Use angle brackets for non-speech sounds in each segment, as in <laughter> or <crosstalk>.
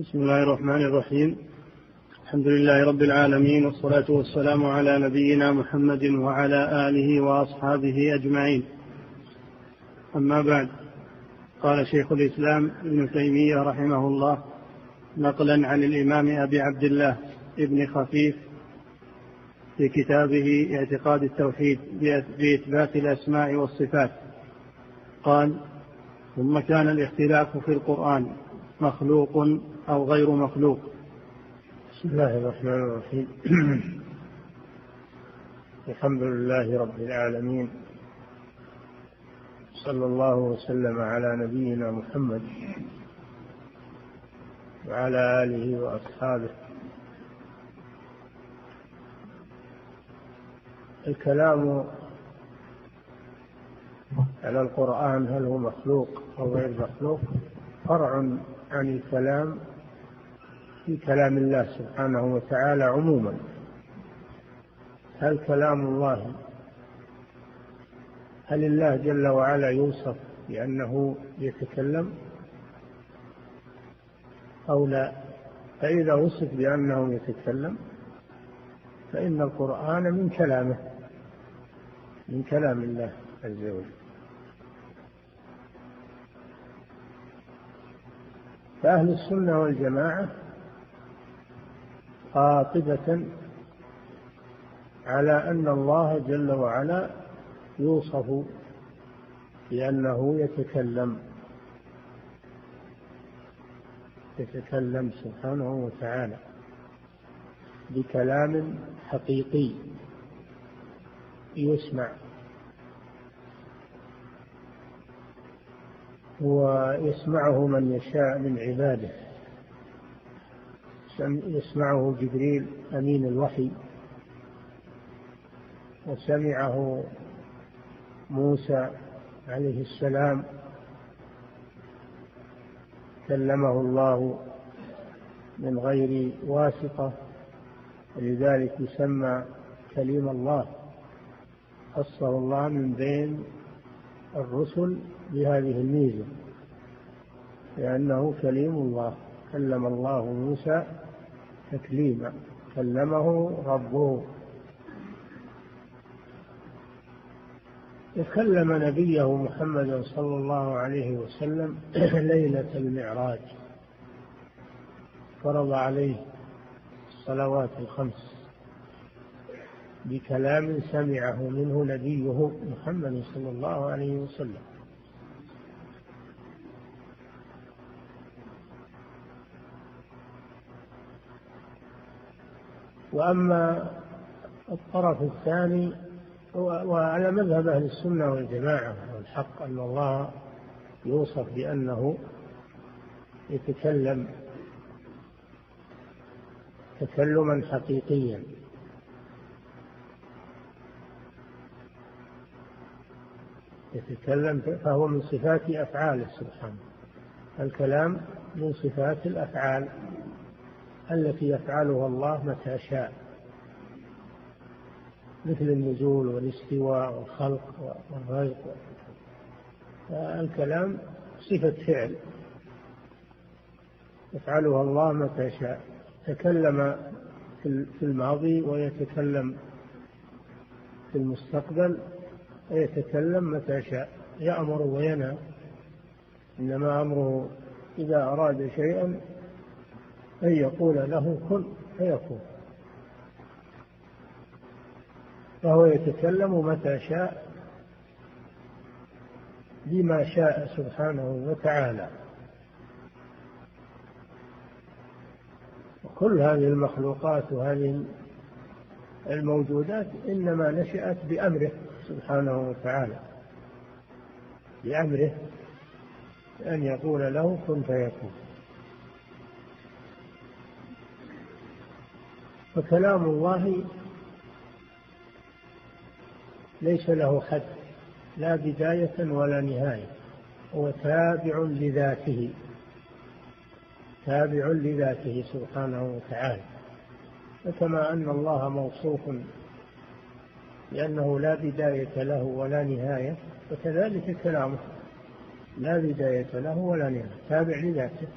بسم الله الرحمن الرحيم. الحمد لله رب العالمين والصلاة والسلام على نبينا محمد وعلى آله وأصحابه أجمعين. أما بعد قال شيخ الإسلام ابن تيمية رحمه الله نقلا عن الإمام أبي عبد الله ابن خفيف في كتابه اعتقاد التوحيد بإثبات الأسماء والصفات. قال ثم كان الاختلاف في القرآن مخلوق أو غير مخلوق. بسم الله الرحمن الرحيم. <clears throat> الحمد لله رب العالمين. صلى الله وسلم على نبينا محمد وعلى آله وأصحابه. الكلام على القرآن هل هو مخلوق أو غير مخلوق؟ فرع عن الكلام في كلام الله سبحانه وتعالى عموما. هل كلام الله هل الله جل وعلا يوصف بأنه يتكلم أو لا؟ فإذا وصف بأنه يتكلم فإن القرآن من كلامه من كلام الله عز وجل. فأهل السنة والجماعة قاطبة على أن الله جل وعلا يوصف بأنه يتكلم. يتكلم سبحانه وتعالى بكلام حقيقي يسمع. ويسمعه من يشاء من عباده. يسمعه جبريل أمين الوحي. وسمعه موسى عليه السلام. كلمه الله من غير واسطة. ولذلك يسمى كليم الله. خصه الله من بين الرسل بهذه الميزة لأنه كليم الله كلم الله موسى تكليما كلمه ربه. وكلم نبيه محمدا صلى الله عليه وسلم <clears throat> ليلة المعراج. فرض عليه الصلوات الخمس. بكلام سمعه منه نبيه محمد صلى الله عليه وسلم. وأما الطرف الثاني وعلى مذهب أهل السنة والجماعة والحق أن الله يوصف بأنه يتكلم تكلما حقيقيا. يتكلم فهو من صفات أفعاله سبحانه. الكلام من صفات الأفعال التي يفعلها الله متى شاء. مثل النزول والاستواء والخلق والرزق. الكلام صفة فعل. يفعلها الله متى شاء. تكلم في الماضي ويتكلم في المستقبل ويتكلم متى شاء يأمر وينهى. إنما أمره إذا أراد شيئا أن يقول له كن فيكون. فهو يتكلم متى شاء بما شاء سبحانه وتعالى. وكل هذه المخلوقات وهذه الموجودات إنما نشأت بأمره. سبحانه وتعالى بأمره أن يقول له كن فيكون. فكلام الله ليس له حد لا بداية ولا نهاية هو تابع لذاته تابع لذاته سبحانه وتعالى. فكما أن الله موصوف لأنه لا بداية له ولا نهاية وكذلك كلامه. لا بداية له ولا نهاية تابع لذاته.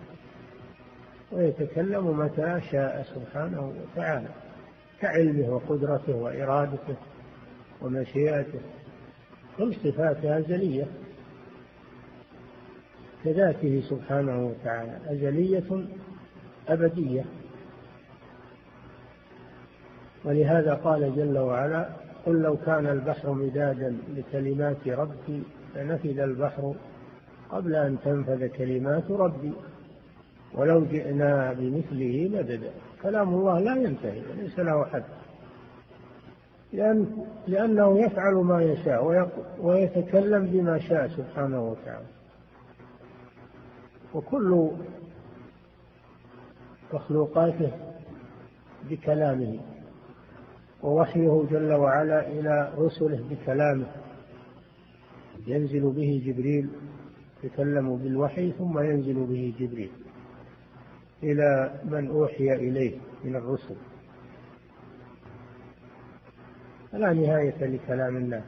ويتكلم متى شاء سبحانه وتعالى كعلمه وقدرته وإرادته ومشيئته. كل صفاته أزلية. كذاته سبحانه وتعالى أزلية أبدية. ولهذا قال جل وعلا قل لو كان البحر مدادا لكلمات ربي لنفذ البحر قبل أن تنفذ كلمات ربي. ولو جئنا بمثله مددا كلام الله لا ينتهي ليس له حد. لأن لأنه يفعل ما يشاء ويتكلم بما شاء سبحانه وتعالى. وكل مخلوقاته بكلامه. ووحيه جل وعلا إلى رسله بكلامه. ينزل به جبريل يتكلم بالوحي ثم ينزل به جبريل إلى من أوحي إليه من الرسل. لا نهاية لكلام الله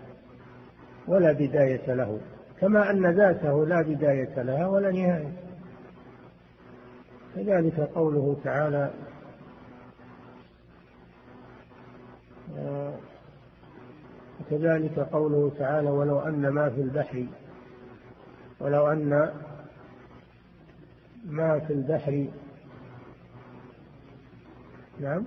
ولا بداية له كما أن ذاته لا بداية لها ولا نهاية. كذلك قوله تعالى وكذلك قوله تعالى ولو أن ما في البحر ولو أن ما في البحر نعم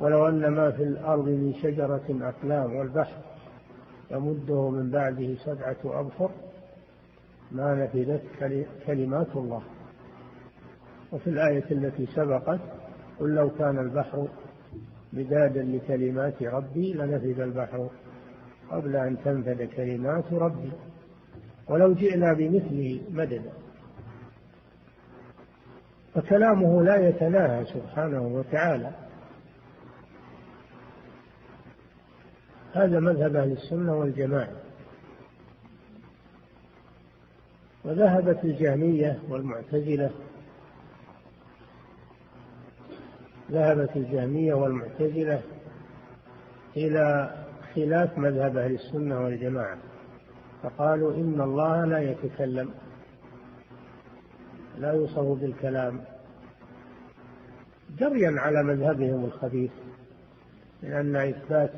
ولو أن ما في الأرض من شجرة أقلام والبحر يمده من بعده سبعة أبحر ما نفذت كلمات الله. وفي الآية التي سبقت قل لو كان البحر مدادا لكلمات ربي لنفذ البحر قبل أن تنفذ كلمات ربي. ولو جئنا بمثله مددا. فكلامه لا يتناهى سبحانه وتعالى. هذا مذهب أهل السنة والجماعة. وذهبت الجهمية والمعتزلة ذهبت الجهمية والمعتزلة إلى خلاف مذهب أهل السنة والجماعة فقالوا إن الله لا يتكلم لا يوصف بالكلام. جريا على مذهبهم الخبيث لأن إثبات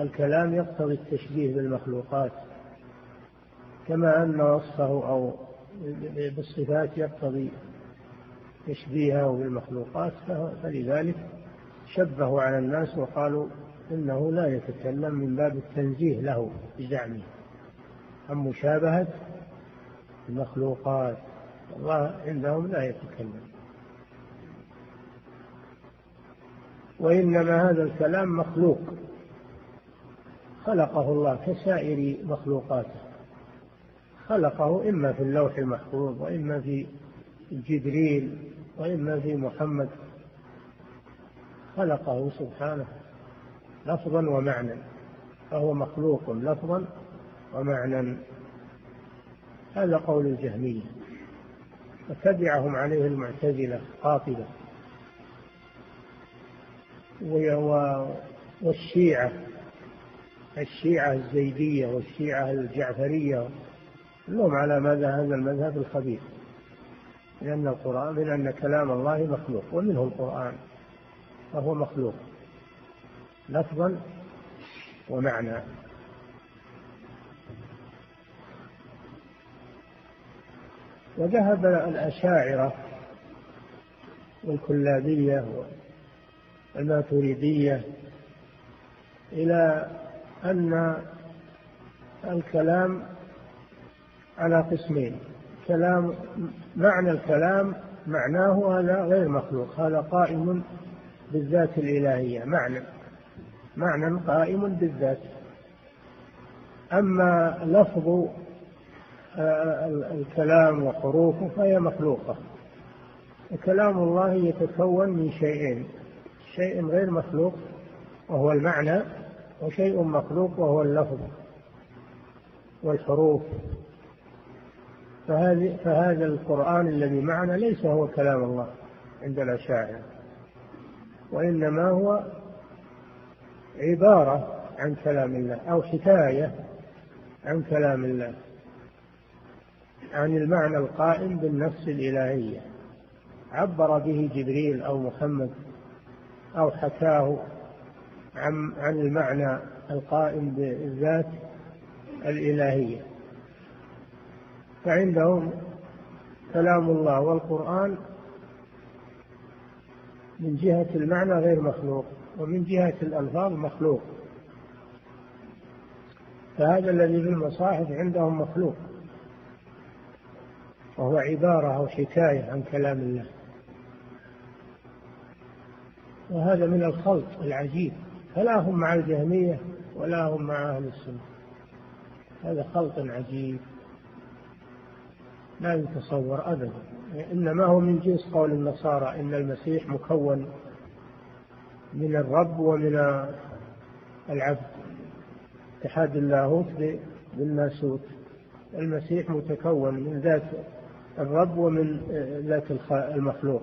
الكلام يقتضي التشبيه بالمخلوقات كما أن وصفه أو بالصفات يقتضي تشبيهه بالمخلوقات فلذلك شبهوا على الناس وقالوا إنه لا يتكلم من باب التنزيه له بزعمه. عن مشابهة؟ المخلوقات. الله عندهم لا يتكلم. وإنما هذا الكلام مخلوق. خلقه الله كسائر مخلوقاته. خلقه إما في اللوح المحفوظ وإما في جبريل وإما في محمد خلقه سبحانه لفظا ومعنى فهو مخلوق لفظا ومعنى. هذا قول الجهمية وتبعهم عليه المعتزلة قاطبة. والشيعة الشيعة الزيدية والشيعة الجعفرية كلهم على ماذا هذا المذهب الخبيث. لأن القرآن لأن كلام الله مخلوق ومنه القرآن فهو مخلوق. لفظا ومعنى. وذهب الأشاعرة والكلابية والماتريدية إلى أن الكلام على قسمين. كلام معنى الكلام معناه هذا غير مخلوق هذا قائم بالذات الإلهية معنى معنى قائم بالذات. أما لفظ آه، الكلام وحروفه فهي مخلوقة. وكلام الله يتكون من شيئين شيء غير مخلوق وهو المعنى وشيء مخلوق وهو اللفظ والحروف. فهذه فهذا القرآن الذي معنا ليس هو كلام الله عند الأشاعرة. وإنما هو عبارة عن كلام الله أو حكاية عن كلام الله عن المعنى القائم بالنفس الإلهية. عبر به جبريل أو محمد أو حكاه عن عن المعنى القائم بالذات الإلهية. فعندهم كلام الله والقرآن من جهة المعنى غير مخلوق ومن جهة الألفاظ مخلوق. فهذا الذي في المصاحف عندهم مخلوق وهو عبارة أو حكاية عن كلام الله. وهذا من الخلط العجيب فلا هم مع الجهمية ولا هم مع أهل السنة. هذا خلط عجيب. لا يتصور أبدا. إنما هو من جنس قول النصارى إن المسيح مكون من الرب ومن العبد. اتحاد اللاهوت بالناسوت المسيح متكون من ذات الرب ومن ذات المخلوق.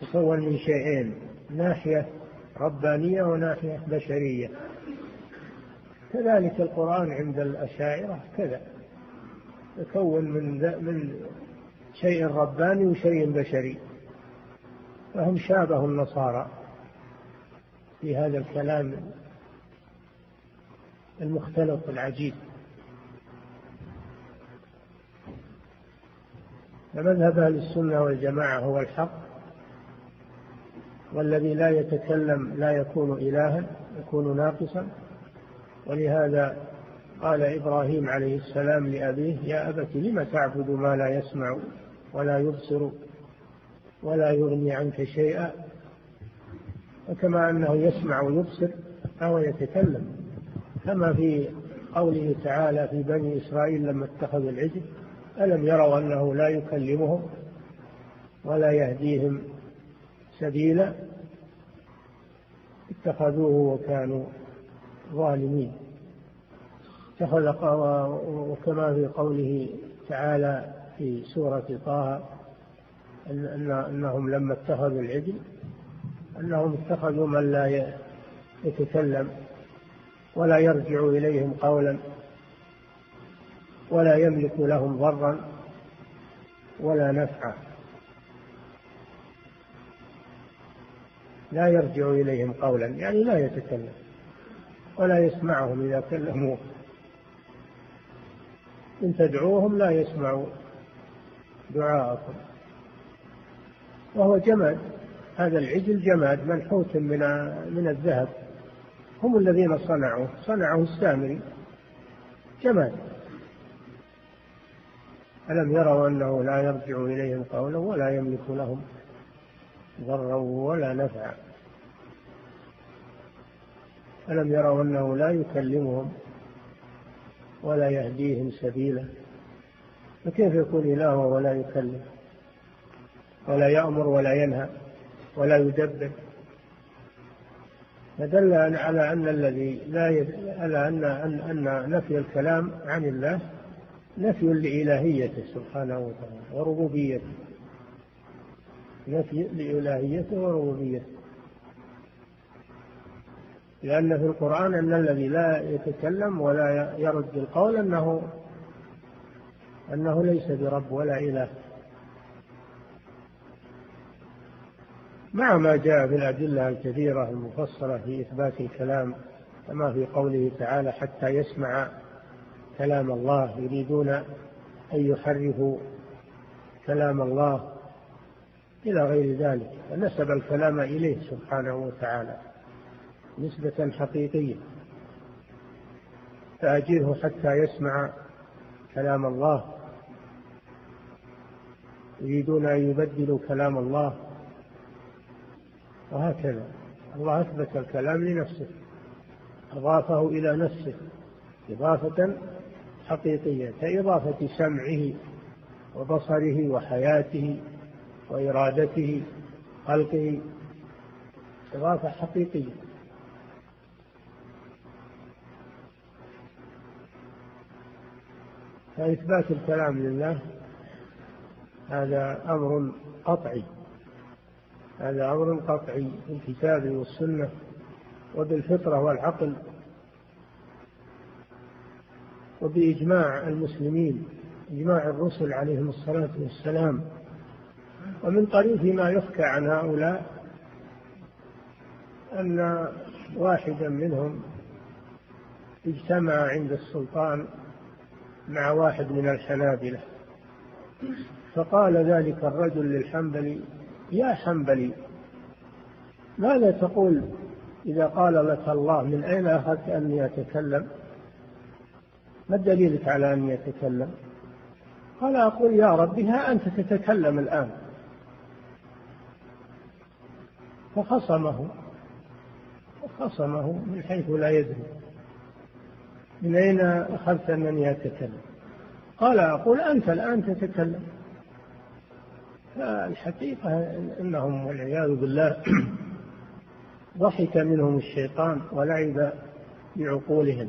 تكون من شيئين ناحية ربانية وناحية بشرية. كذلك القرآن عند الأشاعرة كذا. يكون من من شيء رباني وشيء بشري. فهم شابهوا النصارى في هذا الكلام المختلط العجيب. فمذهب أهل السنة والجماعة هو الحق والذي لا يتكلم لا يكون إلها يكون ناقصا. ولهذا قال إبراهيم عليه السلام لأبيه يا أبت لم تعبد ما لا يسمع ولا يبصر ولا يغني عنك شيئا؟ وكما أنه يسمع ويبصر فهو يتكلم. كما في قوله تعالى في بني إسرائيل لما اتخذوا العجل ألم يروا أنه لا يكلمهم ولا يهديهم سبيلا؟ اتخذوه وكانوا ظالمين. اتخذ وكما في قوله تعالى في سورة طه أن أنهم لما اتخذوا العجل أنهم اتخذوا من لا يتكلم ولا يرجع إليهم قولا ولا يملك لهم ضرا ولا نفعا. لا يرجع إليهم قولا يعني لا يتكلم ولا يسمعهم إذا كلموه. إن تدعوهم لا يسمعوا دعاءكم. وهو جماد. هذا العجل جماد منحوت من من الذهب. هم الذين صنعوه. صنعه السامري. جماد. ألم يروا أنه لا يرجع إليهم قولا ولا يملك لهم ضرا ولا نفعا؟ ألم يروا أنه لا يكلمهم ولا يهديهم سبيلا. فكيف يكون إله ولا يكلم؟ ولا يأمر ولا ينهى ولا يدبر. فدل على أن الذي لا. على أن أن نفي الكلام عن الله نفي لإلهيته سبحانه وتعالى وربوبيته. نفي لإلهيته وربوبيته. لأن في القرآن أن الذي لا يتكلم ولا يرد القول أنه أنه ليس برب ولا إله. مع ما جاء في الأدلة الكثيرة المفصلة في إثبات الكلام كما في قوله تعالى حتى يسمع كلام الله يريدون أن يحرفوا كلام الله إلى غير ذلك. فنسب الكلام إليه سبحانه وتعالى. نسبة حقيقية. فأجره حتى يسمع كلام الله. يريدون أن يبدلوا كلام الله. وهكذا. الله أثبت الكلام لنفسه. أضافه إلى نفسه. إضافة حقيقية كإضافة سمعه وبصره وحياته وإرادته خلقه. إضافة حقيقية. فإثبات الكلام لله هذا أمر قطعي. هذا أمر قطعي في الكتاب والسنة وبالفطرة والعقل وبإجماع المسلمين إجماع الرسل عليهم الصلاة والسلام. ومن طريف ما يحكى عن هؤلاء أن واحدا منهم اجتمع عند السلطان مع واحد من الحنابلة. فقال ذلك الرجل للحنبلي يا حنبلي ماذا تقول إذا قال لك الله من أين أخذت أني أتكلم ما دليلك على أني أتكلم قال أقول يا ربي ها أنت تتكلم الآن. فخصمه خصمه من حيث لا يدري. من أين أخذت أنني أتكلم قال أقول أنت الآن تتكلم. فالحقيقة أنهم والعياذ بالله <clears throat> ضحك منهم الشيطان ولعب بعقولهم.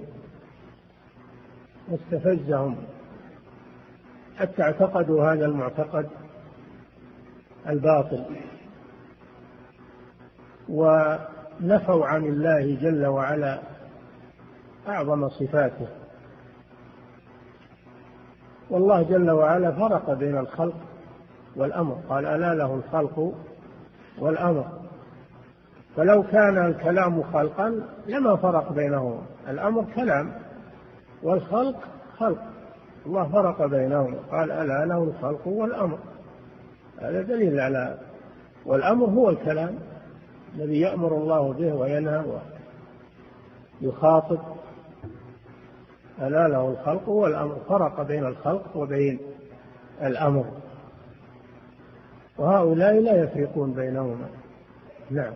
واستفزهم. حتى اعتقدوا هذا المعتقد الباطل. ونفوا عن الله جل وعلا. أعظم صفاته. والله جل وعلا فرق بين الخلق والأمر. قال ألا له الخلق والأمر. فلو كان الكلام خلقا لما فرق بينهما. الأمر كلام والخلق خلق. الله فرق بينهما. قال ألا له الخلق والأمر. هذا دليل على والأمر هو الكلام الذي يأمر الله به وينهى ويخاطب. ألا له الخلق والأمر فرق بين الخلق وبين الأمر. وهؤلاء لا يفرقون بينهما. نعم.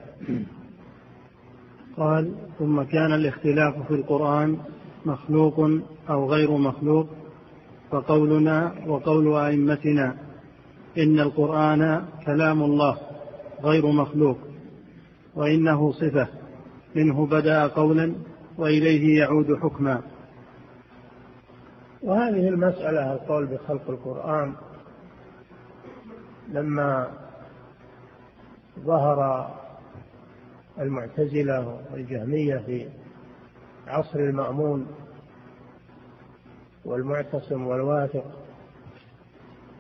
قال ثم كان الاختلاف في القرآن مخلوق أو غير مخلوق فقولنا وقول أئمتنا إن القرآن كلام الله غير مخلوق وإنه صفة منه بدأ قولا وإليه يعود حكما. وهذه المسألة القول بخلق القرآن لما ظهر المعتزلة والجهمية في عصر المأمون والمعتصم والواثق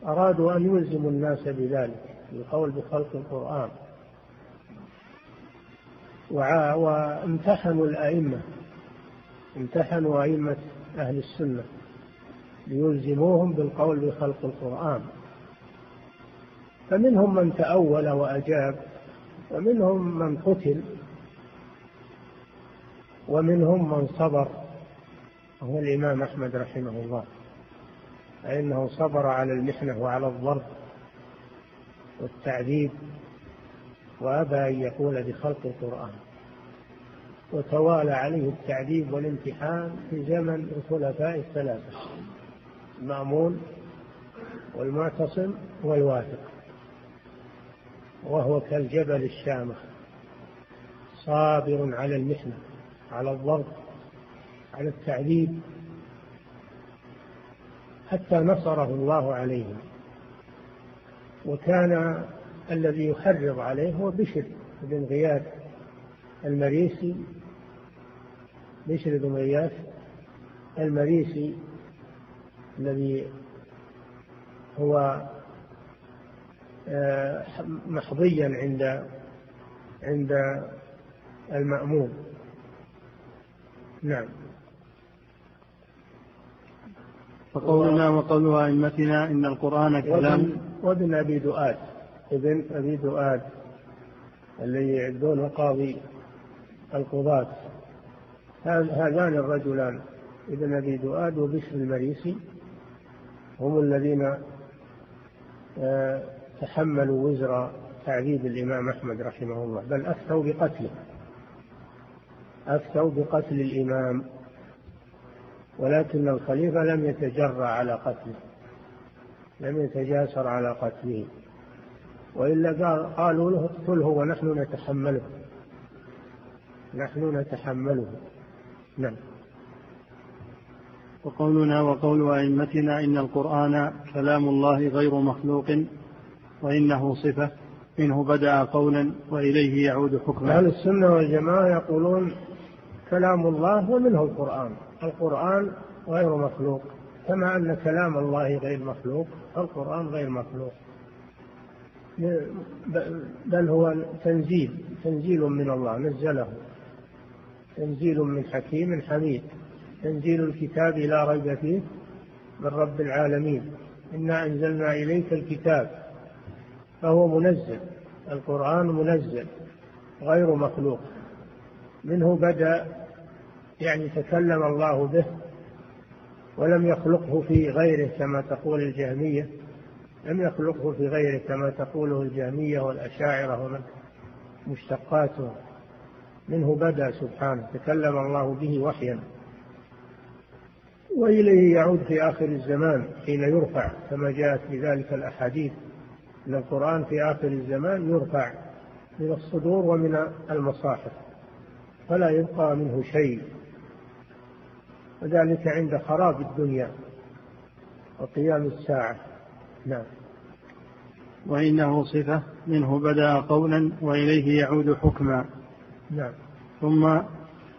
أرادوا أن يلزموا الناس بذلك بالقول بخلق القرآن. وامتحنوا الأئمة امتحنوا أئمة أهل السنة. ليلزموهم بالقول بخلق القرآن. فمنهم من تأول وأجاب ومنهم من قتل ومنهم من صبر. وهو الإمام أحمد رحمه الله. فإنه صبر على المحنة وعلى الضرب والتعذيب وأبى أن يقول بخلق القرآن. وتوالى عليه التعذيب والامتحان في زمن الخلفاء الثلاثة. المأمون والمعتصم والواثق وهو كالجبل الشامخ صابر على المحنة على الضرب على التعذيب حتى نصره الله عليهم وكان الذي يحرض عليه هو بشر بن غياث المريسي بشر بن غياث المريسي الذي هو آه، محظيا عند عند المأمون نعم. فقولنا وقول أئمتنا إن القرآن كلام. وابن أبي دؤاد ابن أبي دؤاد الذي يعدونه قاضي القضاة. هذان الرجلان ابن أبي دؤاد وبشر المريسي. هم الذين آه، تحملوا وزر تعذيب الإمام أحمد رحمه الله بل أفتوا بقتله. أفتوا بقتل الإمام ولكن الخليفة لم يتجرأ على قتله لم يتجاسر على قتله. وإلا قالوا له اقتله ونحن نتحمله. نحن نتحمله. نعم. وقولنا وقول أئمتنا إن القرآن كلام الله غير مخلوق وإنه صفة منه بدأ قولا وإليه يعود حكما. أهل السنة والجماعة يقولون كلام الله ومنه القرآن. القرآن غير مخلوق كما أن كلام الله غير مخلوق القرآن غير مخلوق. بل هو تنزيل تنزيل من الله نزله. تنزيل من حكيم حميد. تنزيل الكتاب لا ريب فيه من رب العالمين. إنا أنزلنا إليك الكتاب فهو منزل القرآن منزل غير مخلوق. منه بدأ يعني تكلم الله به ولم يخلقه في غيره كما تقول الجهمية لم يخلقه في غيره كما تقوله الجهمية والأشاعرة ومن مشتقاته منه بدأ سبحانه تكلم الله به وحيا. وإليه يعود في آخر الزمان حين يرفع كما جاءت بذلك الأحاديث أن القرآن في آخر الزمان يرفع من الصدور ومن المصاحف فلا يبقى منه شيء. وذلك عند خراب الدنيا وقيام الساعة. نعم. وإنه صفة منه بدأ قولا وإليه يعود حكما. نعم. ثم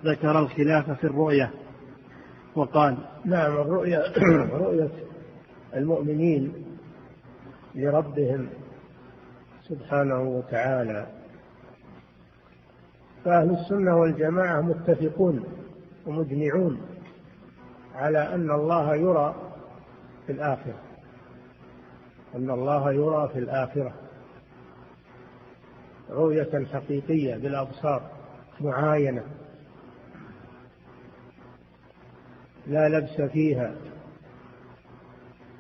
ذكر الخلاف في الرؤية. وقال نعم الرؤية <clears throat> رؤية المؤمنين لربهم سبحانه وتعالى. فأهل السنة والجماعة متفقون ومجمعون على أن الله يرى في الآخرة. أن الله يرى في الآخرة. رؤية حقيقية بالأبصار معاينة. لا لبس فيها.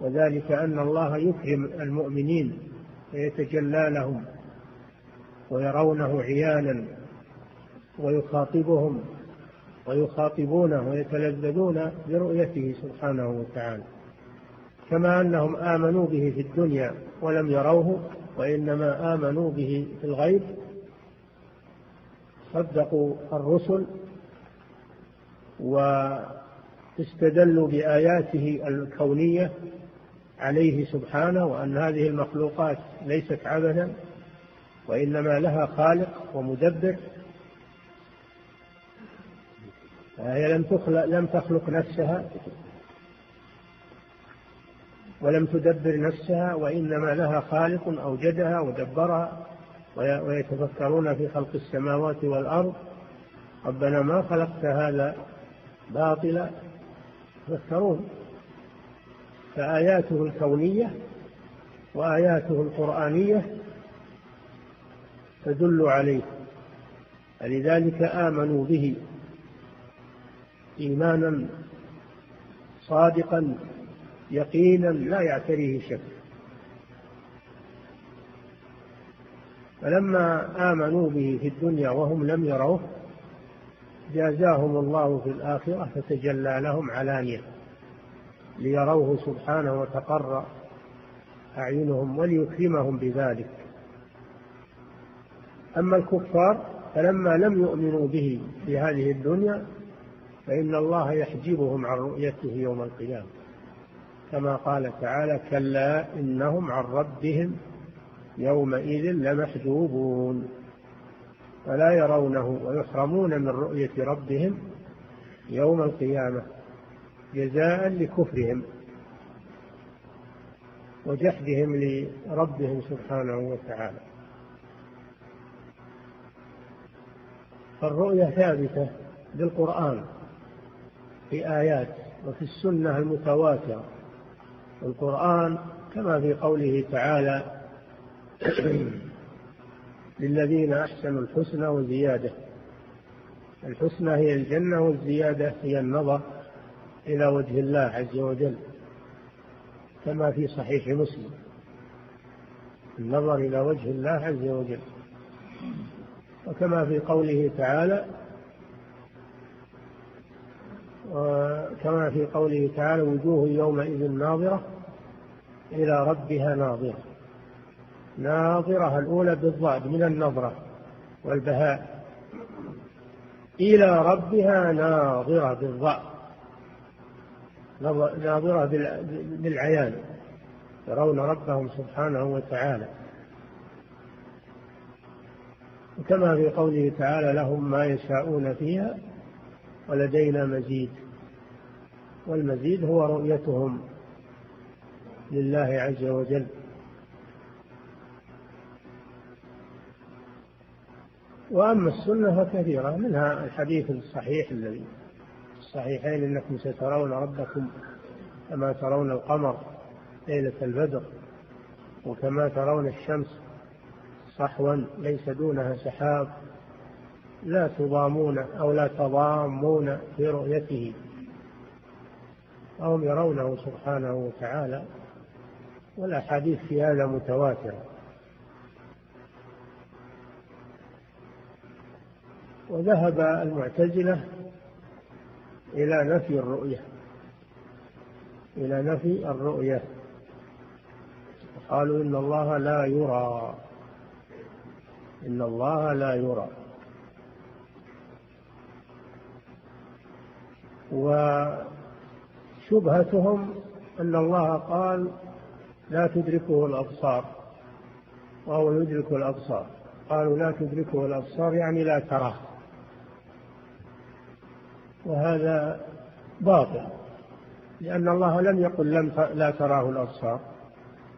وذلك أن الله يكرم المؤمنين ويتجلى لهم ويرونه عيانا ويخاطبهم ويخاطبونه ويتلذذون برؤيته سبحانه وتعالى. كما أنهم آمنوا به في الدنيا ولم يروه وإنما آمنوا به في الغيب. صدقوا الرسل واستدلوا بآياته الكونية عليه سبحانه وأن هذه المخلوقات ليست عبثا وإنما لها خالق ومدبر. فهي لم تخلق لم تخلق نفسها ولم تدبر نفسها وإنما لها خالق أوجدها ودبرها ويتفكرون في خلق السماوات والأرض. ربنا ما خلقت هذا باطلا. يتفكرون فآياته الكونية وآياته القرآنية تدل عليه. فلذلك آمنوا به إيمانا صادقا يقينا لا يعتريه شك. فلما آمنوا به في الدنيا وهم لم يروه جازاهم الله في الآخرة فتجلى لهم علانية ليروه سبحانه وتقر أعينهم وليكرمهم بذلك. أما الكفار فلما لم يؤمنوا به في هذه الدنيا فإن الله يحجبهم عن رؤيته يوم القيامة. كما قال تعالى كلا إنهم عن ربهم يومئذ لمحجوبون. فلا يرونه ويحرمون من رؤية ربهم يوم القيامة جزاء لكفرهم وجحدهم لربهم سبحانه وتعالى. فالرؤية ثابتة بالقرآن في آيات وفي السنة المتواترة. القرآن كما في قوله تعالى <clears throat> للذين أحسنوا الحسنى وزيادة. الحسنى هي الجنة والزيادة هي النظر إلى وجه الله عز وجل كما في صحيح مسلم. النظر إلى وجه الله عز وجل. وكما في قوله تعالى كما في قوله تعالى وجوه يومئذ ناظرة إلى ربها ناظرة. ناظرة الأولى بالضاد من النظرة والبهاء. إلى ربها ناظرة بالضاء ناظرة بالعيان. يرون ربهم سبحانه وتعالى. وكما في قوله تعالى لهم ما يشاءون فيها ولدينا مزيد. والمزيد هو رؤيتهم لله عز وجل. وأما السنة فكثيرة منها الحديث الصحيح الذي الصحيحين إنكم سترون ربكم كما ترون القمر ليلة البدر وكما ترون الشمس صحوا ليس دونها سحاب لا تضامون أو لا تضامون في رؤيته. أهم يرونه سبحانه وتعالى والأحاديث في هذا متواترة. وذهب المعتزلة إلى نفي الرؤية إلى نفي الرؤية. قالوا إن الله لا يرى إن الله لا يرى. وشبهتهم أن الله قال لا تدركه الأبصار. وهو يدرك الأبصار. قالوا لا تدركه الأبصار يعني لا تراه. وهذا باطل لأن الله لم يقل لم لا تراه الأبصار.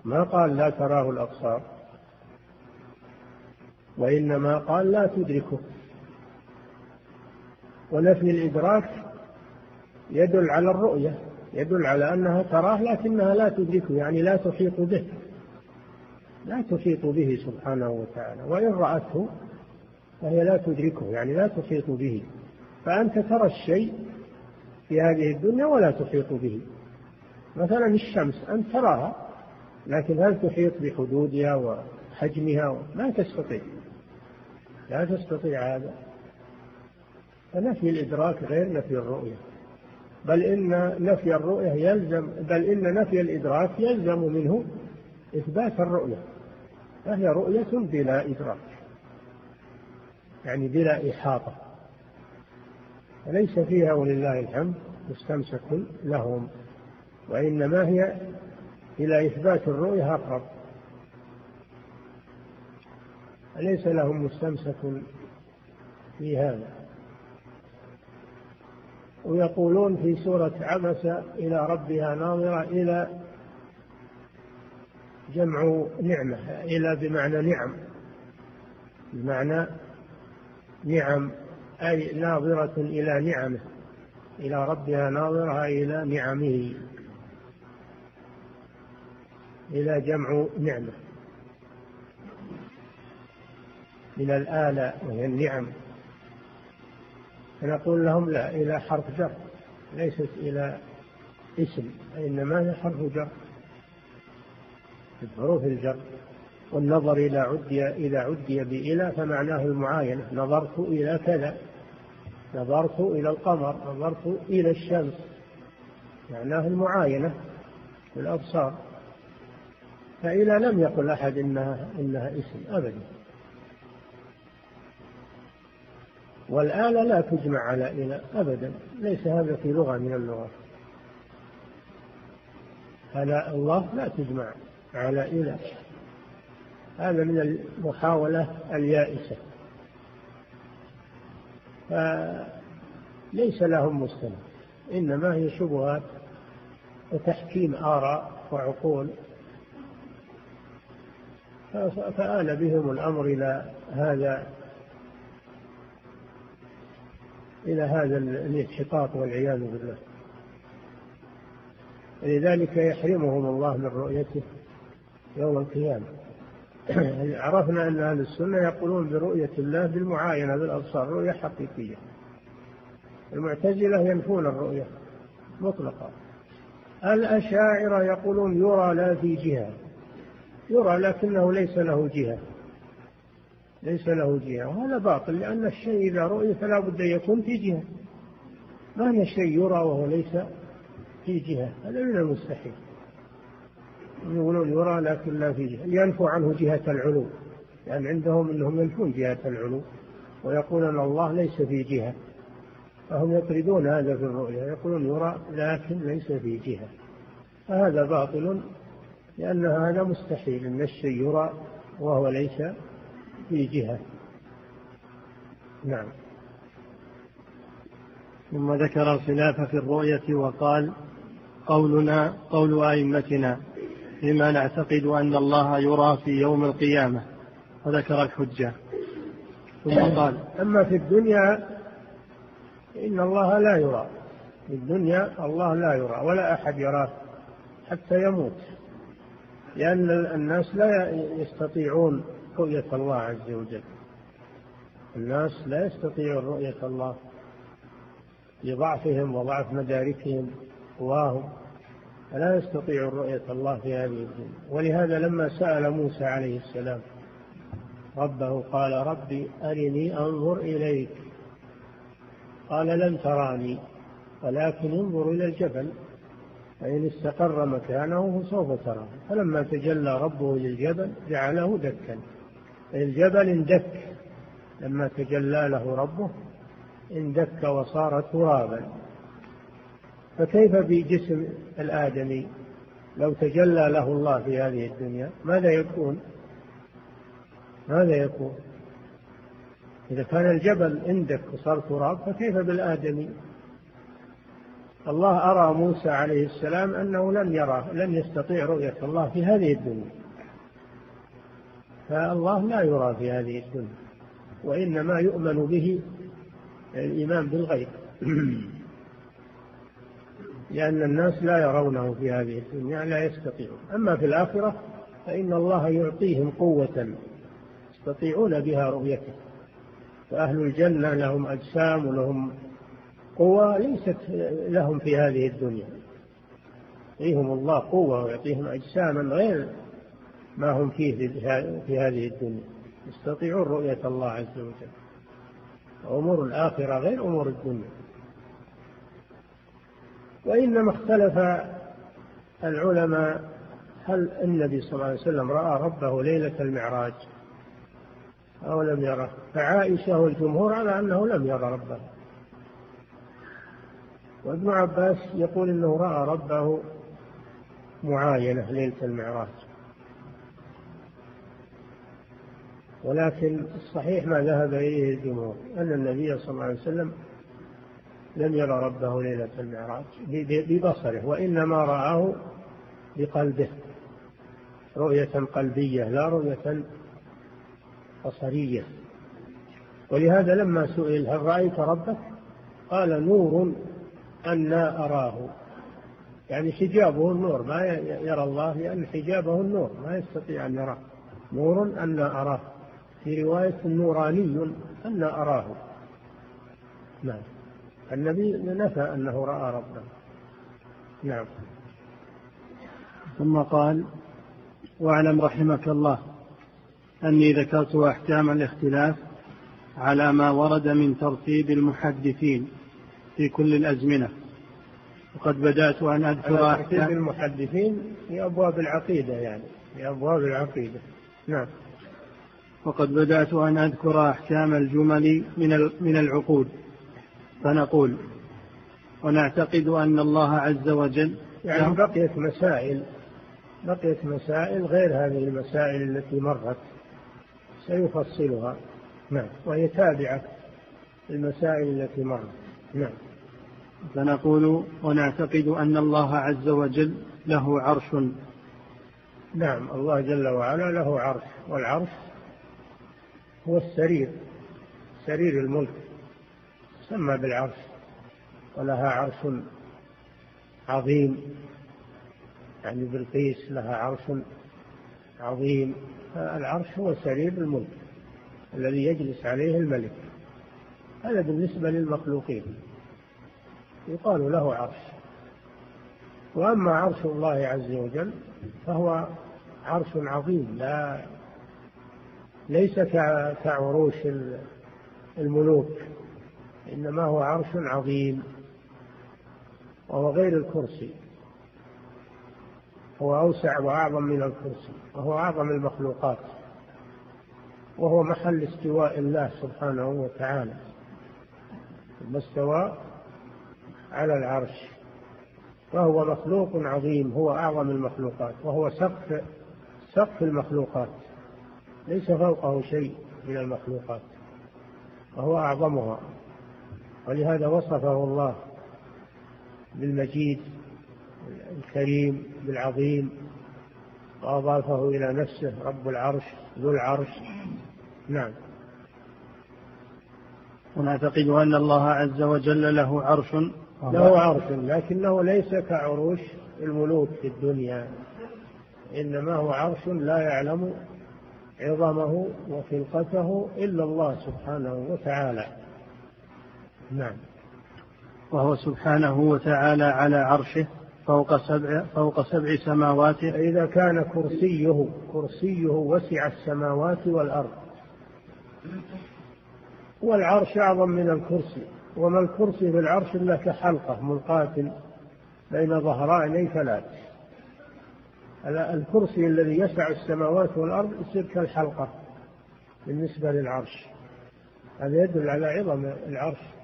ما قال لا تراه الأبصار؟ وإنما قال لا تدركه. ونفي الإدراك يدل على الرؤية يدل على أنها تراه لكنها لا تدركه يعني لا تحيط به. لا تحيط به سبحانه وتعالى. وإن رأته فهي لا تدركه يعني لا تحيط به. فأنت ترى الشيء في هذه الدنيا ولا تحيط به. مثلا الشمس أنت تراها لكن هل تحيط بحدودها وحجمها؟ ما تستطيع. لا تستطيع هذا. فنفي الإدراك غير نفي الرؤية. بل إن نفي الرؤية يلزم بل إن نفي الإدراك يلزم منه إثبات الرؤية. فهي رؤية بلا إدراك. يعني بلا إحاطة. ليس فيها ولله الحمد مستمسك لهم وإنما هي إلى إثبات الرؤية أقرب ليس لهم مستمسك في هذا؟ ويقولون في سورة عبس إلى ربها ناظرة إلى جمع نعمة إلى بمعنى نعم بمعنى نعم. أي ناظرة إلى نعمه إلى ربها ناظرة إلى نعمه إلى جمع نعمة. من الآلاء وهي النعم. فنقول لهم لا إلى حرف جر ليست إلى اسم إنما هي حرف جر. حروف الجر. والنظر إذا عدي إذا عدي بإلى فمعناه المعاينة نظرت إلى كذا. نظرت إلى القمر نظرت إلى الشمس. معناه المعاينة بالأبصار فإلى لم يقل أحد إنها إنها اسم أبدا. والآلة لا تجمع على إلى أبدا. ليس هذا في لغة من اللغات. هذا الله لا تجمع على إلى. هذا من المحاولة اليائسة. فليس لهم مستند إنما هي شبهات وتحكيم آراء وعقول. فآل بهم الأمر إلى هذا إلى هذا الانحطاط والعياذ بالله. لذلك يحرمهم الله من رؤيته يوم القيامة. عرفنا أن أهل السنة يقولون برؤية الله بالمعاينة بالأبصار رؤية حقيقية. المعتزلة ينفون الرؤية مطلقا الأشاعرة يقولون يرى لا في جهة. يرى لكنه ليس له جهة. ليس له جهة وهذا باطل لأن الشيء إذا رؤي فلا بد أن يكون في جهة. ما هي شيء يرى وهو ليس في جهة؟ هذا من المستحيل. يقولون يرى لكن لا في جهة. ينفوا عنه جهة العلو. لأن يعني عندهم أنهم ينفون جهة العلو. ويقولون الله ليس في جهة. فهم يطردون هذا في الرؤيا يقولون يرى لكن ليس في جهة. فهذا باطل لأن هذا مستحيل. أن الشيء يرى وهو ليس في جهة. نعم. ثم ذكر الخلاف في الرؤية وقال قولنا قول أئمتنا. فيما نعتقد أن الله يرى في يوم القيامة وذكر الحجة. ثم <coughs> قال أما في الدنيا إن الله لا يرى. في الدنيا الله لا يرى ولا أحد يراه حتى يموت. لأن الناس لا يستطيعون رؤية الله عز وجل. الناس لا يستطيعون رؤية الله. لضعفهم وضعف مداركهم قواهم فلا يستطيعون رؤية الله في هذه الدنيا. ولهذا لما سأل موسى عليه السلام ربه قال ربي أرني أنظر إليك. قال لن تراني ولكن انظر إلى الجبل فإن استقر مكانه فسوف تراه. فلما تجلى ربه للجبل جعله دكا. الجبل اندك. لما تجلى له ربه اندك وصار ترابا. فكيف بجسم الآدمي؟ لو تجلى له الله في هذه الدنيا ماذا يكون؟ ماذا يكون؟ إذا كان الجبل عندك وصار تراب فكيف بالآدمي؟ الله أرى موسى عليه السلام أنه لن يرى لن يستطيع رؤية الله في هذه الدنيا. فالله لا يرى في هذه الدنيا وإنما يؤمن به الإيمان بالغيب. <clears throat> لأن الناس لا يرونه في هذه الدنيا لا يستطيعون. أما في الآخرة فإن الله يعطيهم قوة يستطيعون بها رؤيته. فأهل الجنة لهم أجسام ولهم قوة ليست لهم في هذه الدنيا. يعطيهم الله قوة ويعطيهم أجساما غير ما هم فيه في هذه الدنيا. يستطيعون رؤية الله عز وجل. أمور الآخرة غير أمور الدنيا. وإنما اختلف العلماء هل النبي صلى الله عليه وسلم رأى ربه ليلة المعراج أو لم يره؟ فعائشة والجمهور على أنه لم يرى ربه. وابن عباس يقول إنه رأى ربه معاينة ليلة المعراج. ولكن الصحيح ما ذهب إليه الجمهور أن النبي صلى الله عليه وسلم لم يرى ربه ليلة المعراج ببصره وإنما رآه بقلبه. رؤية قلبية لا رؤية بصرية. ولهذا لما سئل هل رأيت ربك؟ قال نور أنا أراه. يعني حجابه النور ما يرى الله لأن حجابه النور ما يستطيع أن يراه. نور أنا أراه. في رواية نوراني أنا أراه. نعم. النبي نفى أنه رأى ربه. نعم. ثم قال واعلم رحمك الله أني ذكرت أحكام الاختلاف على ما ورد من ترتيب المحدثين في كل الأزمنة وقد بدأت أن أذكر أحكام المحدثين في أبواب العقيدة يعني في أبواب العقيدة. نعم. وقد بدأت أن أذكر أحكام الجمل من من العقود فنقول ونعتقد أن الله عز وجل يعني بقيت مسائل بقيت مسائل غير هذه المسائل التي مرت. سيفصلها. نعم. وهي تابعة المسائل التي مرت. نعم. فنقول ونعتقد أن الله عز وجل له عرش. نعم. الله جل وعلا له عرش والعرش هو السرير سرير الملك. سمى بالعرش ولها عرش عظيم. يعني بلقيس لها عرش عظيم. العرش هو سرير الملك الذي يجلس عليه الملك. هذا بالنسبة للمخلوقين. يقال له عرش. وأما عرش الله عز وجل فهو عرش عظيم لا ليس كعروش الملوك. إنما هو عرش عظيم وهو غير الكرسي هو أوسع وأعظم من الكرسي وهو أعظم المخلوقات وهو محل استواء الله سبحانه وتعالى ثم استوى على العرش وهو مخلوق عظيم هو أعظم المخلوقات وهو سقف سقف المخلوقات ليس فوقه شيء من المخلوقات وهو أعظمها. ولهذا وصفه الله بالمجيد الكريم بالعظيم وأضافه إلى نفسه رب العرش ذو العرش. نعم. ونعتقد أن الله عز وجل له عرش. له عرش لكنه ليس كعروش الملوك في الدنيا. إنما هو عرش لا يعلم عظمه وخلقته إلا الله سبحانه وتعالى. نعم. وهو سبحانه وتعالى على عرشه فوق سبع فوق سبع سماوات. إذا كان كرسيه كرسيه وسع السماوات والأرض. والعرش أعظم من الكرسي. وما الكرسي في العرش إلا كحلقة ملقاة بين ظهراني ثلاث. الكرسي الذي يسع السماوات والأرض يصير كالحلقة بالنسبة للعرش. هذا يدل على عظم العرش.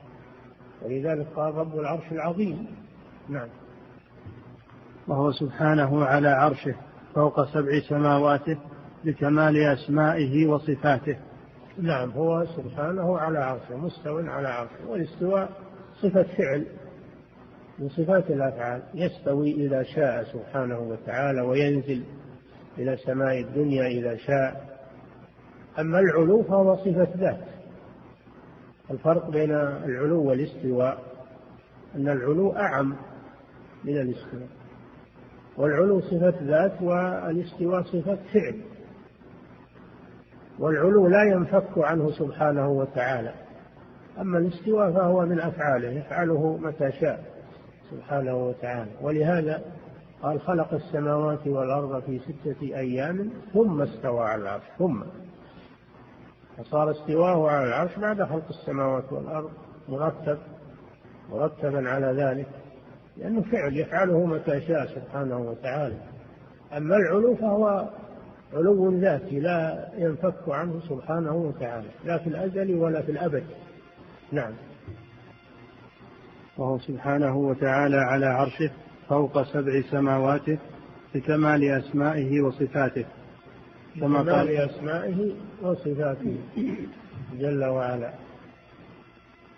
ولذلك قال رب العرش العظيم. نعم. وهو سبحانه على عرشه فوق سبع سماواته بكمال أسمائه وصفاته. نعم هو سبحانه على عرشه مستو على عرشه والاستواء صفة فعل من صفات الأفعال. يستوي إذا شاء سبحانه وتعالى وينزل إلى سماء الدنيا إذا شاء. أما العلو فهو صفة ذات. الفرق بين العلو والاستواء أن العلو أعم من الاستواء. والعلو صفة ذات والاستواء صفة فعل. والعلو لا ينفك عنه سبحانه وتعالى. أما الاستواء فهو من أفعاله يفعله متى شاء سبحانه وتعالى. ولهذا قال خلق السماوات والأرض في ستة أيام ثم استوى على العرش ثم. فصار استواه على العرش بعد خلق السماوات والأرض مرتب مرتبا على ذلك لأنه فعل يفعله متى شاء سبحانه وتعالى. أما العلو فهو علو ذاتي لا ينفك عنه سبحانه وتعالى لا في الأزل ولا في الأبد. نعم. وهو سبحانه وتعالى على عرشه فوق سبع سماواته بكمال أسمائه وصفاته. كما قال أسمائه وصفاته جل وعلا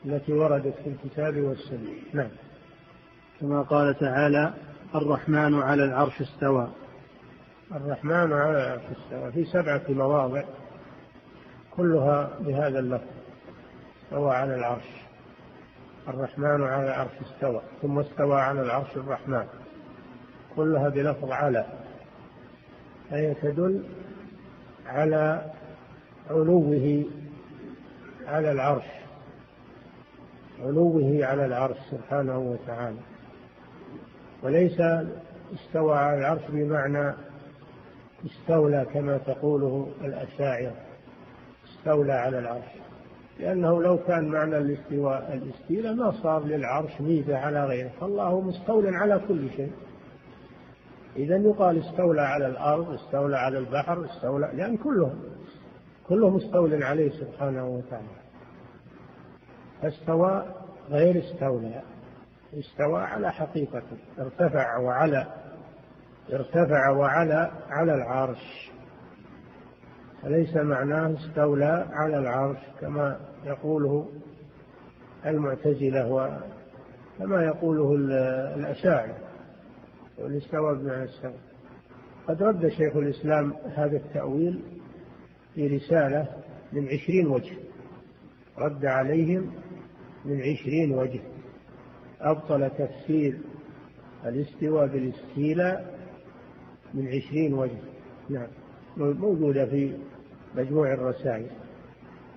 التي وردت في الكتاب والسنة. نعم. كما قال تعالى الرحمن على العرش استوى. الرحمن على العرش استوى. في سبعة مواضع كلها بهذا اللفظ استوى على العرش. الرحمن على العرش استوى ثم استوى على العرش الرحمن. كلها بلفظ على فهي تدل على علوه على العرش علوه على العرش سبحانه وتعالى. وليس استوى على العرش بمعنى استولى كما تقوله الأشاعرة استولى على العرش. لأنه لو كان معنى الاستواء الاستيلاء ما صار للعرش ميزة على غيره فالله مستول على كل شيء. إذا يقال استولى على الأرض استولى على البحر استولى لأن كلهم كلهم مستول عليه سبحانه وتعالى. فاستوى غير استولى استوى على حقيقته ارتفع وعلى ارتفع وعلى على العرش. فليس معناه استولى على العرش كما يقوله المعتزلة وكما يقوله الأشاعرة. والاستوى بمعنى استوى قد رد شيخ الإسلام هذا التأويل في رسالة من عشرين وجه. رد عليهم من عشرين وجه. أبطل تفسير الاستواء بالاستيلاء من عشرين وجه. نعم. موجودة في مجموع الرسائل.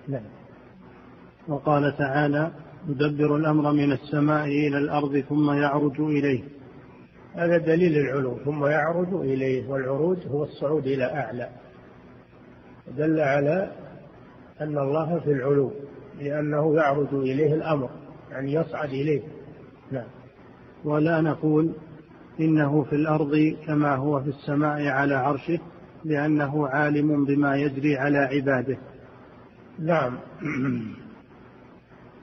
نعم. وقال تعالى يدبر الأمر من السماء إلى الأرض ثم يعرج إليه. هذا دليل العلو ثم يعرج إليه والعروج هو الصعود إلى أعلى. دل على أن الله في العلو لأنه يعرج إليه الأمر يعني يصعد إليه. نعم. ولا نقول إنه في الأرض كما هو في السماء على عرشه لأنه عالم بما يجري على عباده. نعم.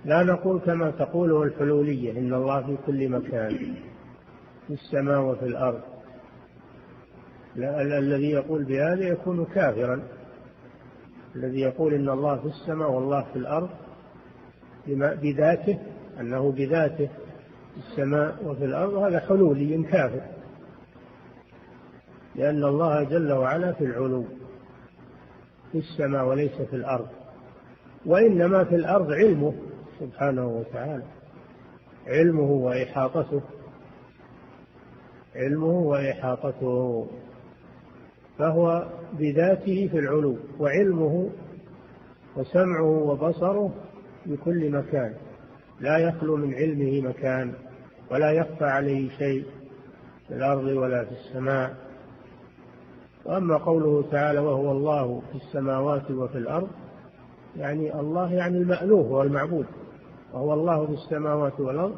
لا نقول كما تقوله الحلولية إن الله في كل مكان. في السماء وفي الأرض. الذي يقول بهذا يكون كافرا. الذي يقول إن الله في السماء والله في الأرض بذاته أنه بذاته في السماء وفي الأرض هذا حلولي كافر. لأن الله جل وعلا في العلو في السماء وليس في الأرض. وإنما في الأرض علمه سبحانه وتعالى. علمه وإحاطته. علمه وإحاطته فهو بذاته في العلو وعلمه وسمعه وبصره بكل مكان. لا يخلو من علمه مكان ولا يخفى عليه شيء في الأرض ولا في السماء. وأما قوله تعالى وهو الله في السماوات وفي الأرض يعني الله يعني المألوه والمعبود وهو الله في السماوات والأرض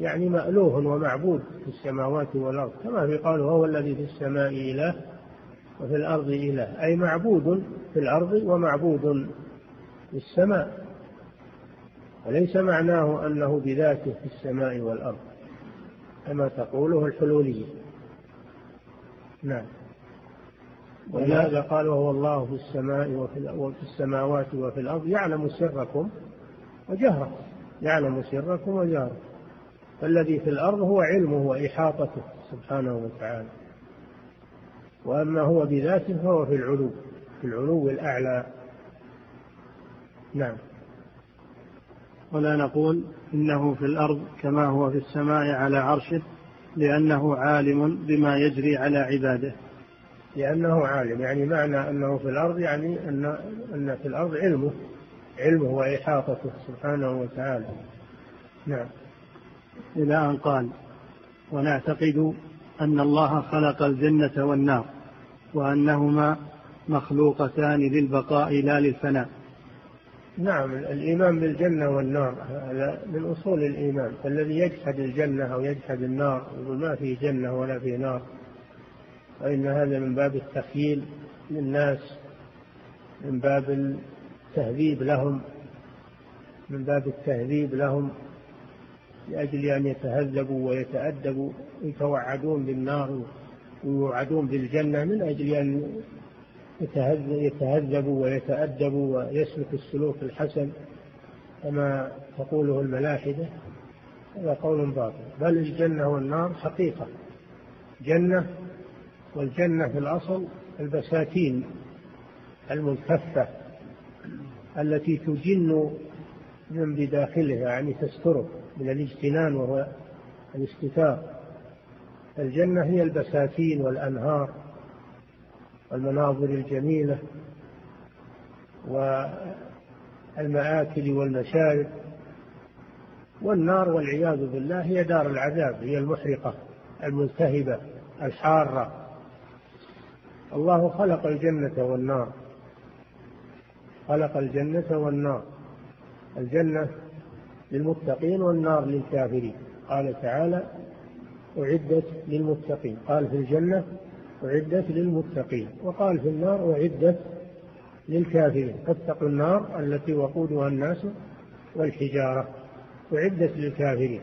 يعني مألوه ومعبود في السماوات والأرض كما في قوله هو الذي في السماء إله وفي الأرض إله أي معبود في الأرض ومعبود في السماء. وليس معناه أنه بذاته في السماء والأرض كما تقوله الحلولية نعم. ولهذا قال وهو الله في السماء وفي السماوات وفي الأرض يعلم سركم وجهركم يعلم سركم وجهركم. فالذي في الأرض هو علمه وإحاطته سبحانه وتعالى. وأما هو بذاته فهو في العلو في العلو الأعلى. نعم. ولا نقول إنه في الأرض كما هو في السماء على عرشه لأنه عالم بما يجري على عباده. لأنه عالم يعني معنى أنه في الأرض يعني أن أن في الأرض علمه علمه وإحاطته سبحانه وتعالى. نعم. إلى أن قال ونعتقد أن الله خلق الجنة والنار وأنهما مخلوقتان للبقاء لا للفناء. نعم الإيمان بالجنة والنار هذا من أصول الإيمان. فالذي يجحد الجنة أو يجحد النار يقول ما في جنة ولا في نار فإن هذا من باب التخييل للناس من باب التهذيب لهم من باب التهذيب لهم. لأجل أن يتهذبوا ويتأدبوا يتوعدون بالنار ويوعدون بالجنة من أجل أن يتهذبوا ويتأدبوا ويسلك السلوك الحسن كما تقوله الملاحدة. هذا قول باطل. بل الجنة والنار حقيقة. جنة والجنة في الأصل البساتين الملتفة التي تجن من بداخلها يعني تستره. من الاجتنان وهو الاستتار. الجنة هي البساتين والأنهار والمناظر الجميلة والمآكل والمشارب والنار والعياذ بالله هي دار العذاب هي المحرقة الملتهبة الحارة. الله خلق الجنة والنار. خلق الجنة والنار. الجنة للمتقين والنار للكافرين. قال تعالى أعدت للمتقين. قال في الجنة أعدت للمتقين. وقال في النار أعدت للكافرين. فاتقوا النار التي وقودها الناس والحجارة. أعدت للكافرين.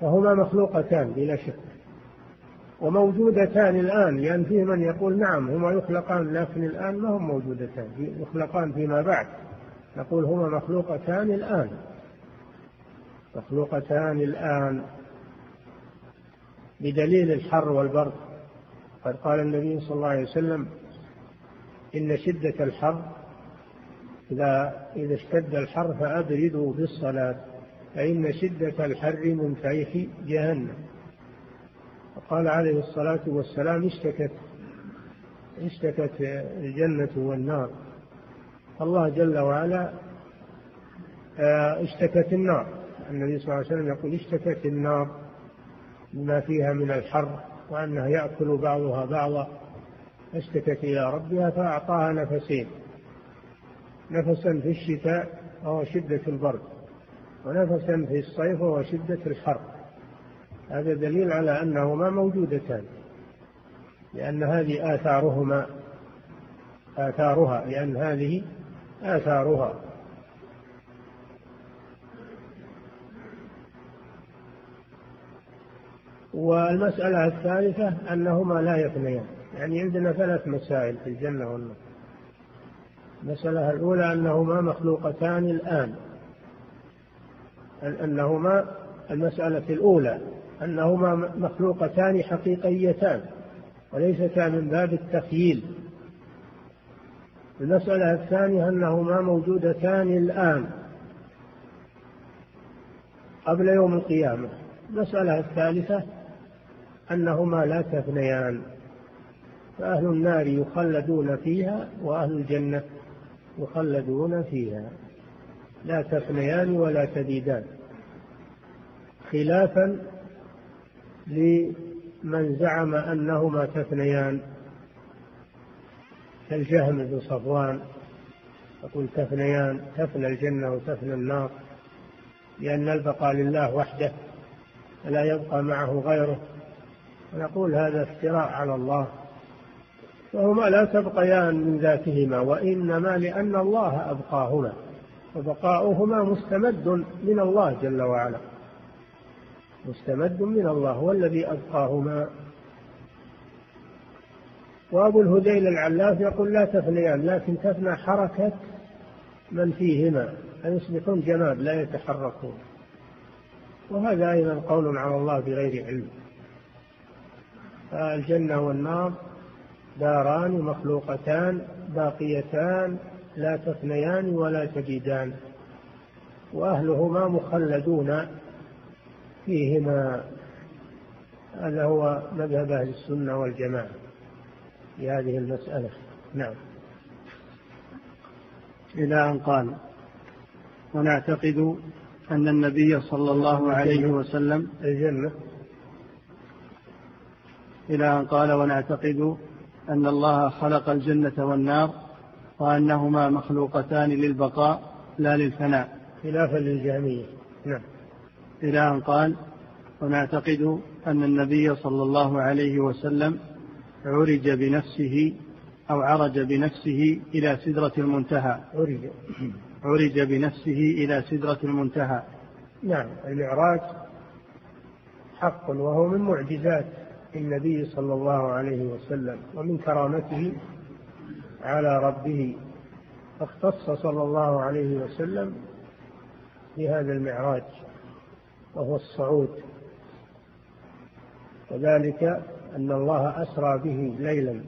فهما مخلوقتان بلا شك. وموجودتان الآن لأن يعني فيه من يقول نعم هما يخلقان لكن الآن ما هم موجودتان؟ يخلقان فيما بعد. نقول هما مخلوقتان الآن. مخلوقتان الآن. بدليل الحر والبرد. قد قال النبي صلى الله عليه وسلم إن شدة الحر إذا إذا اشتد الحر فأبردوا بالصلاة فإن شدة الحر من فيح جهنم. وقال عليه الصلاة والسلام اشتكت اشتكت الجنة والنار. الله جل وعلا آه، اشتكت النار. النبي صلى الله عليه وسلم يقول اشتكت النار بما فيها من الحر وأنها يأكل بعضها بعضا. اشتكت إلى ربها فأعطاها نفسين نفسا في الشتاء وهو شدة البرد ونفسا في الصيف وهو شدة الحر. هذا دليل على أنهما موجودتان لأن هذه آثارهما آثارها لأن هذه آثارها. والمسألة الثالثة أنهما لا يفنيان يعني عندنا ثلاث مسائل في الجنة والنار. المسألة الأولى أنهما مخلوقتان الآن. أنهما المسألة الأولى أنهما مخلوقتان حقيقيتان وليستا من باب التخييل. المسألة الثانية أنهما موجودتان الآن قبل يوم القيامة. المسألة الثالثة أنهما لا تفنيان فأهل النار يخلدون فيها وأهل الجنة يخلدون فيها. لا تفنيان ولا تبيدان خلافا لمن زعم أنهما تفنيان. كالجهم بن صفوان. يقول تفنيان تفنى الجنة وتفنى النار لأن البقاء لله وحده فلا يبقى معه غيره. ونقول هذا افتراء على الله فهما لا تبقيان من ذاتهما وإنما لأن الله أبقاهما وبقاؤهما مستمد من الله جل وعلا. مستمد من الله هو الذي أبقاهما. وأبو الهذيل العلاف يقول لا تفنيان لكن تفنى حركة من فيهما فيصبحون جماد لا يتحركون. وهذا أيضا قول على الله بغير علم. فالجنة والنار داران مخلوقتان باقيتان لا تفنيان ولا تجدان وأهلهما مخلدون فيهما. هذا هو مذهب أهل السنة والجماعة. في هذه المسألة. نعم. إلى أن قال ونعتقد أن النبي صلى الله عليه وسلم الجنة إلى أن قال ونعتقد أن الله خلق الجنة والنار وأنهما مخلوقتان للبقاء لا للفناء. خلافا للجهمية. نعم. إلى أن قال ونعتقد أن النبي صلى الله عليه وسلم عرج بنفسه أو عرج بنفسه إلى سدرة المنتهى. عرج. عرج بنفسه إلى سدرة المنتهى. نعم المعراج حق وهو من معجزات النبي صلى الله عليه وسلم ومن كرامته على ربه. اختص صلى الله عليه وسلم بهذا المعراج وهو الصعود. وذلك أن الله أسرى به ليلا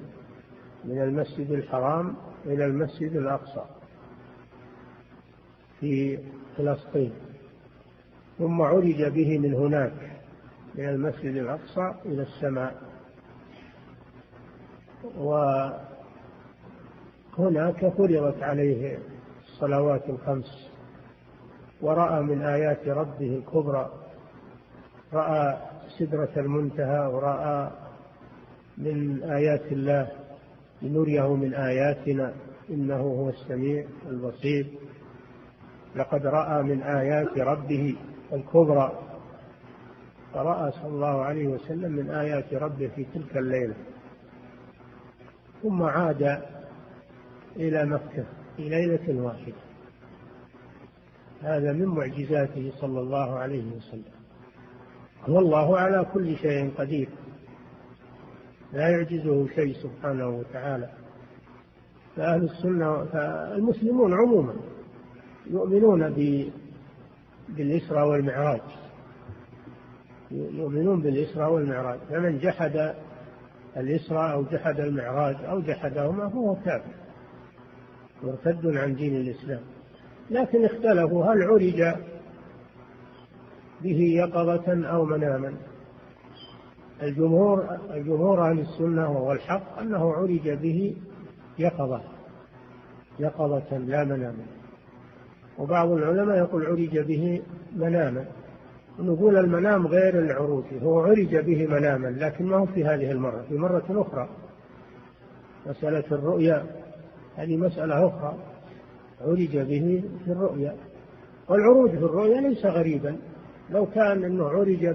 من المسجد الحرام إلى المسجد الأقصى في فلسطين ثم عرج به من هناك من المسجد الأقصى إلى السماء. وهناك فرضت عليه الصلوات الخمس. ورأى من آيات ربه الكبرى رأى سدرة المنتهى ورأى من آيات الله لنريه من آياتنا إنه هو السميع البصير. لقد رأى من آيات ربه الكبرى. فرأى صلى الله عليه وسلم من آيات ربه في تلك الليلة. ثم عاد إلى مكة في ليلة واحدة. هذا من معجزاته صلى الله عليه وسلم. والله على كل شيء قدير. لا يعجزه شيء سبحانه وتعالى. فأهل السنة فالمسلمون عموما يؤمنون بالإسراء والمعراج. يؤمنون بالإسراء والمعراج. فمن جحد الإسراء أو جحد المعراج أو جحدهما فهو كافر. مرتد عن دين الإسلام. لكن اختلفوا هل عرج به يقظة أو مناما؟ الجمهور الجمهور أهل السنة وهو الحق أنه عرج به يقظة يقظة لا مناما وبعض العلماء يقول عرج به مناما. نقول المنام غير العروج هو عرج به مناما لكن ما هو في هذه المرة في مرة أخرى. مسألة الرؤيا هذه مسألة أخرى. عرج به في الرؤيا. والعروج في الرؤيا ليس غريبا. لو كان أنه عرج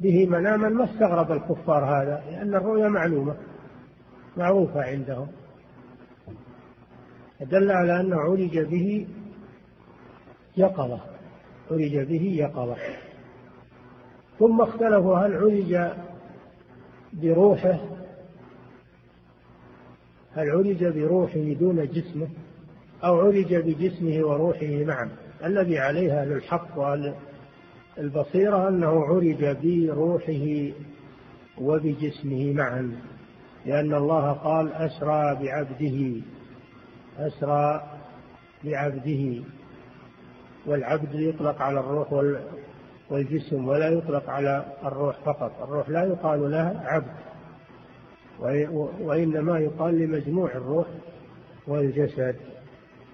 به مناما ما استغرب الكفار هذا لأن الرؤيا معلومة معروفة عندهم. دل على أنه عرج به يقظة عرج به يقظة. ثم اختلفوا هل عرج بروحه هل عرج بروحه دون جسمه أو عرج بجسمه وروحه معا. الذي عليها للحق والبصيرة أنه عرج بروحه وبجسمه معا لأن الله قال أسرى بعبده أسرى بعبده والعبد يطلق على الروح والجسم ولا يطلق على الروح فقط الروح لا يقال لها عبد وإنما يقال لمجموع الروح والجسد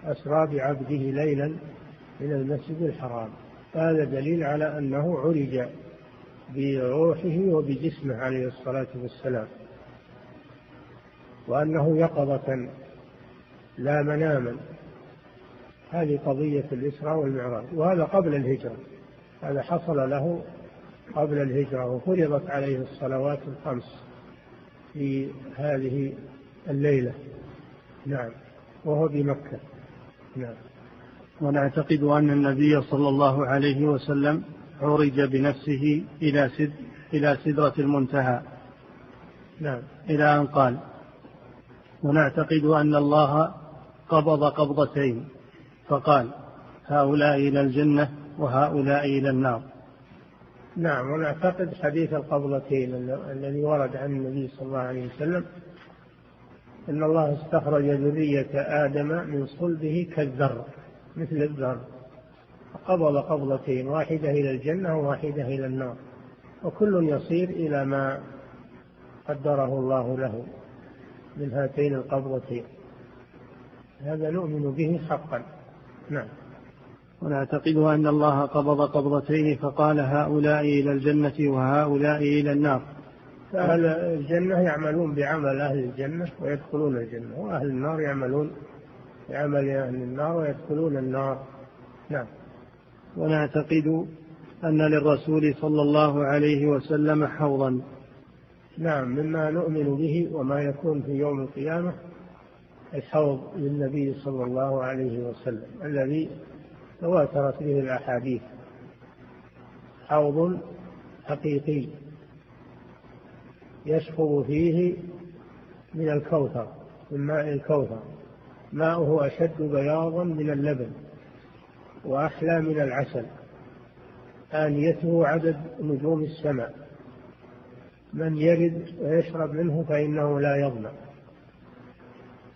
أسرى بعبده ليلا من المسجد الحرام. هذا دليل على أنه عرج بروحه وبجسمه عليه الصلاة والسلام وأنه يقظة لا مناما. هذه قضية الإسراء والمعراج وهذا قبل الهجرة هذا حصل له قبل الهجرة وفرضت عليه الصلوات الخمس في هذه الليلة. نعم وهو بمكة. نعم. ونعتقد أن النبي صلى الله عليه وسلم عرج بنفسه إلى سد إلى سدرة المنتهى. نعم. إلى أن قال ونعتقد أن الله قبض قبضتين. فقال هؤلاء إلى الجنة وهؤلاء إلى النار. نعم ونعتقد حديث القبضتين الذي ورد عن النبي صلى الله عليه وسلم أن الله استخرج ذرية آدم من صلبه كالذر. مثل الذر قبض قبضتين واحدة إلى الجنة وواحدة إلى النار. وكل يصير إلى ما قدره الله له من هاتين القبضتين. هذا نؤمن به حقا. نعم. ونعتقد أن الله قبض قبضتين فقال هؤلاء إلى الجنة وهؤلاء إلى النار. فأهل الجنة يعملون بعمل أهل الجنة ويدخلون الجنة وأهل النار يعملون بعمل أهل النار ويدخلون النار. نعم. ونعتقد أن للرسول صلى الله عليه وسلم حوضا. نعم مما نؤمن به وما يكون في يوم القيامة الحوض للنبي صلى الله عليه وسلم الذي تواترت به الأحاديث. حوض حقيقي يشفظ فيه من الكوثر من ماء الكوثر. ماؤه أشد بياضا من اللبن وأحلى من العسل آنيته عدد نجوم السماء من يرد ويشرب منه فإنه لا يظمأ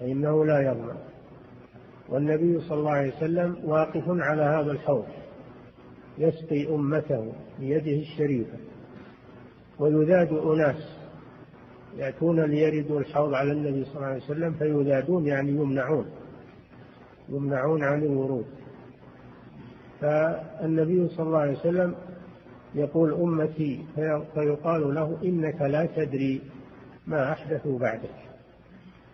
فإنه لا يظمأ. والنبي صلى الله عليه وسلم واقف على هذا الحوض يسقي أمته بيده الشريفة ويذاد أناس يأتون ليردوا الحوض على النبي صلى الله عليه وسلم فيذادون يعني يمنعون يمنعون عن الورود. فالنبي صلى الله عليه وسلم يقول أمتي فيقال له إنك لا تدري ما أحدثوا بعدك.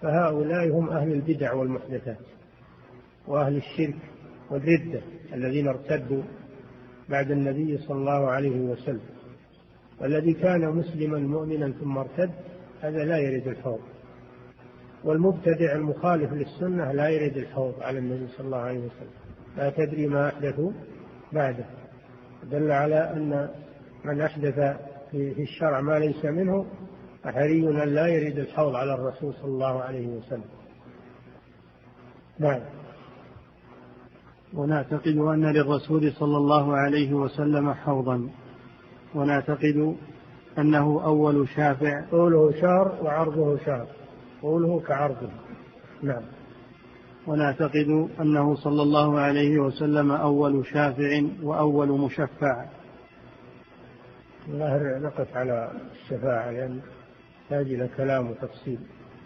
فهؤلاء هم أهل البدع والمحدثات وأهل الشرك والردة الذين ارتدوا بعد النبي صلى الله عليه وسلم. والذي كان مسلما مؤمنا ثم ارتد هذا لا يرد الحوض. والمبتدع المخالف للسنة لا يرد الحوض على النبي صلى الله عليه وسلم. لا تدري ما أحدثوا بعده. دل على أن من أحدث في الشرع ما ليس منه فحري أن لا يرد الحوض على الرسول صلى الله عليه وسلم. نعم. ونعتقد أن للرسول صلى الله عليه وسلم حوضا. ونعتقد أنه أول شافع. طوله شهر وعرضه شهر طوله كعرضه. نعم. ونعتقد أنه صلى الله عليه وسلم أول شافع وأول مشفع. الله نقف على الشفاعة لأن تحتاج إلى كلام وتفصيل.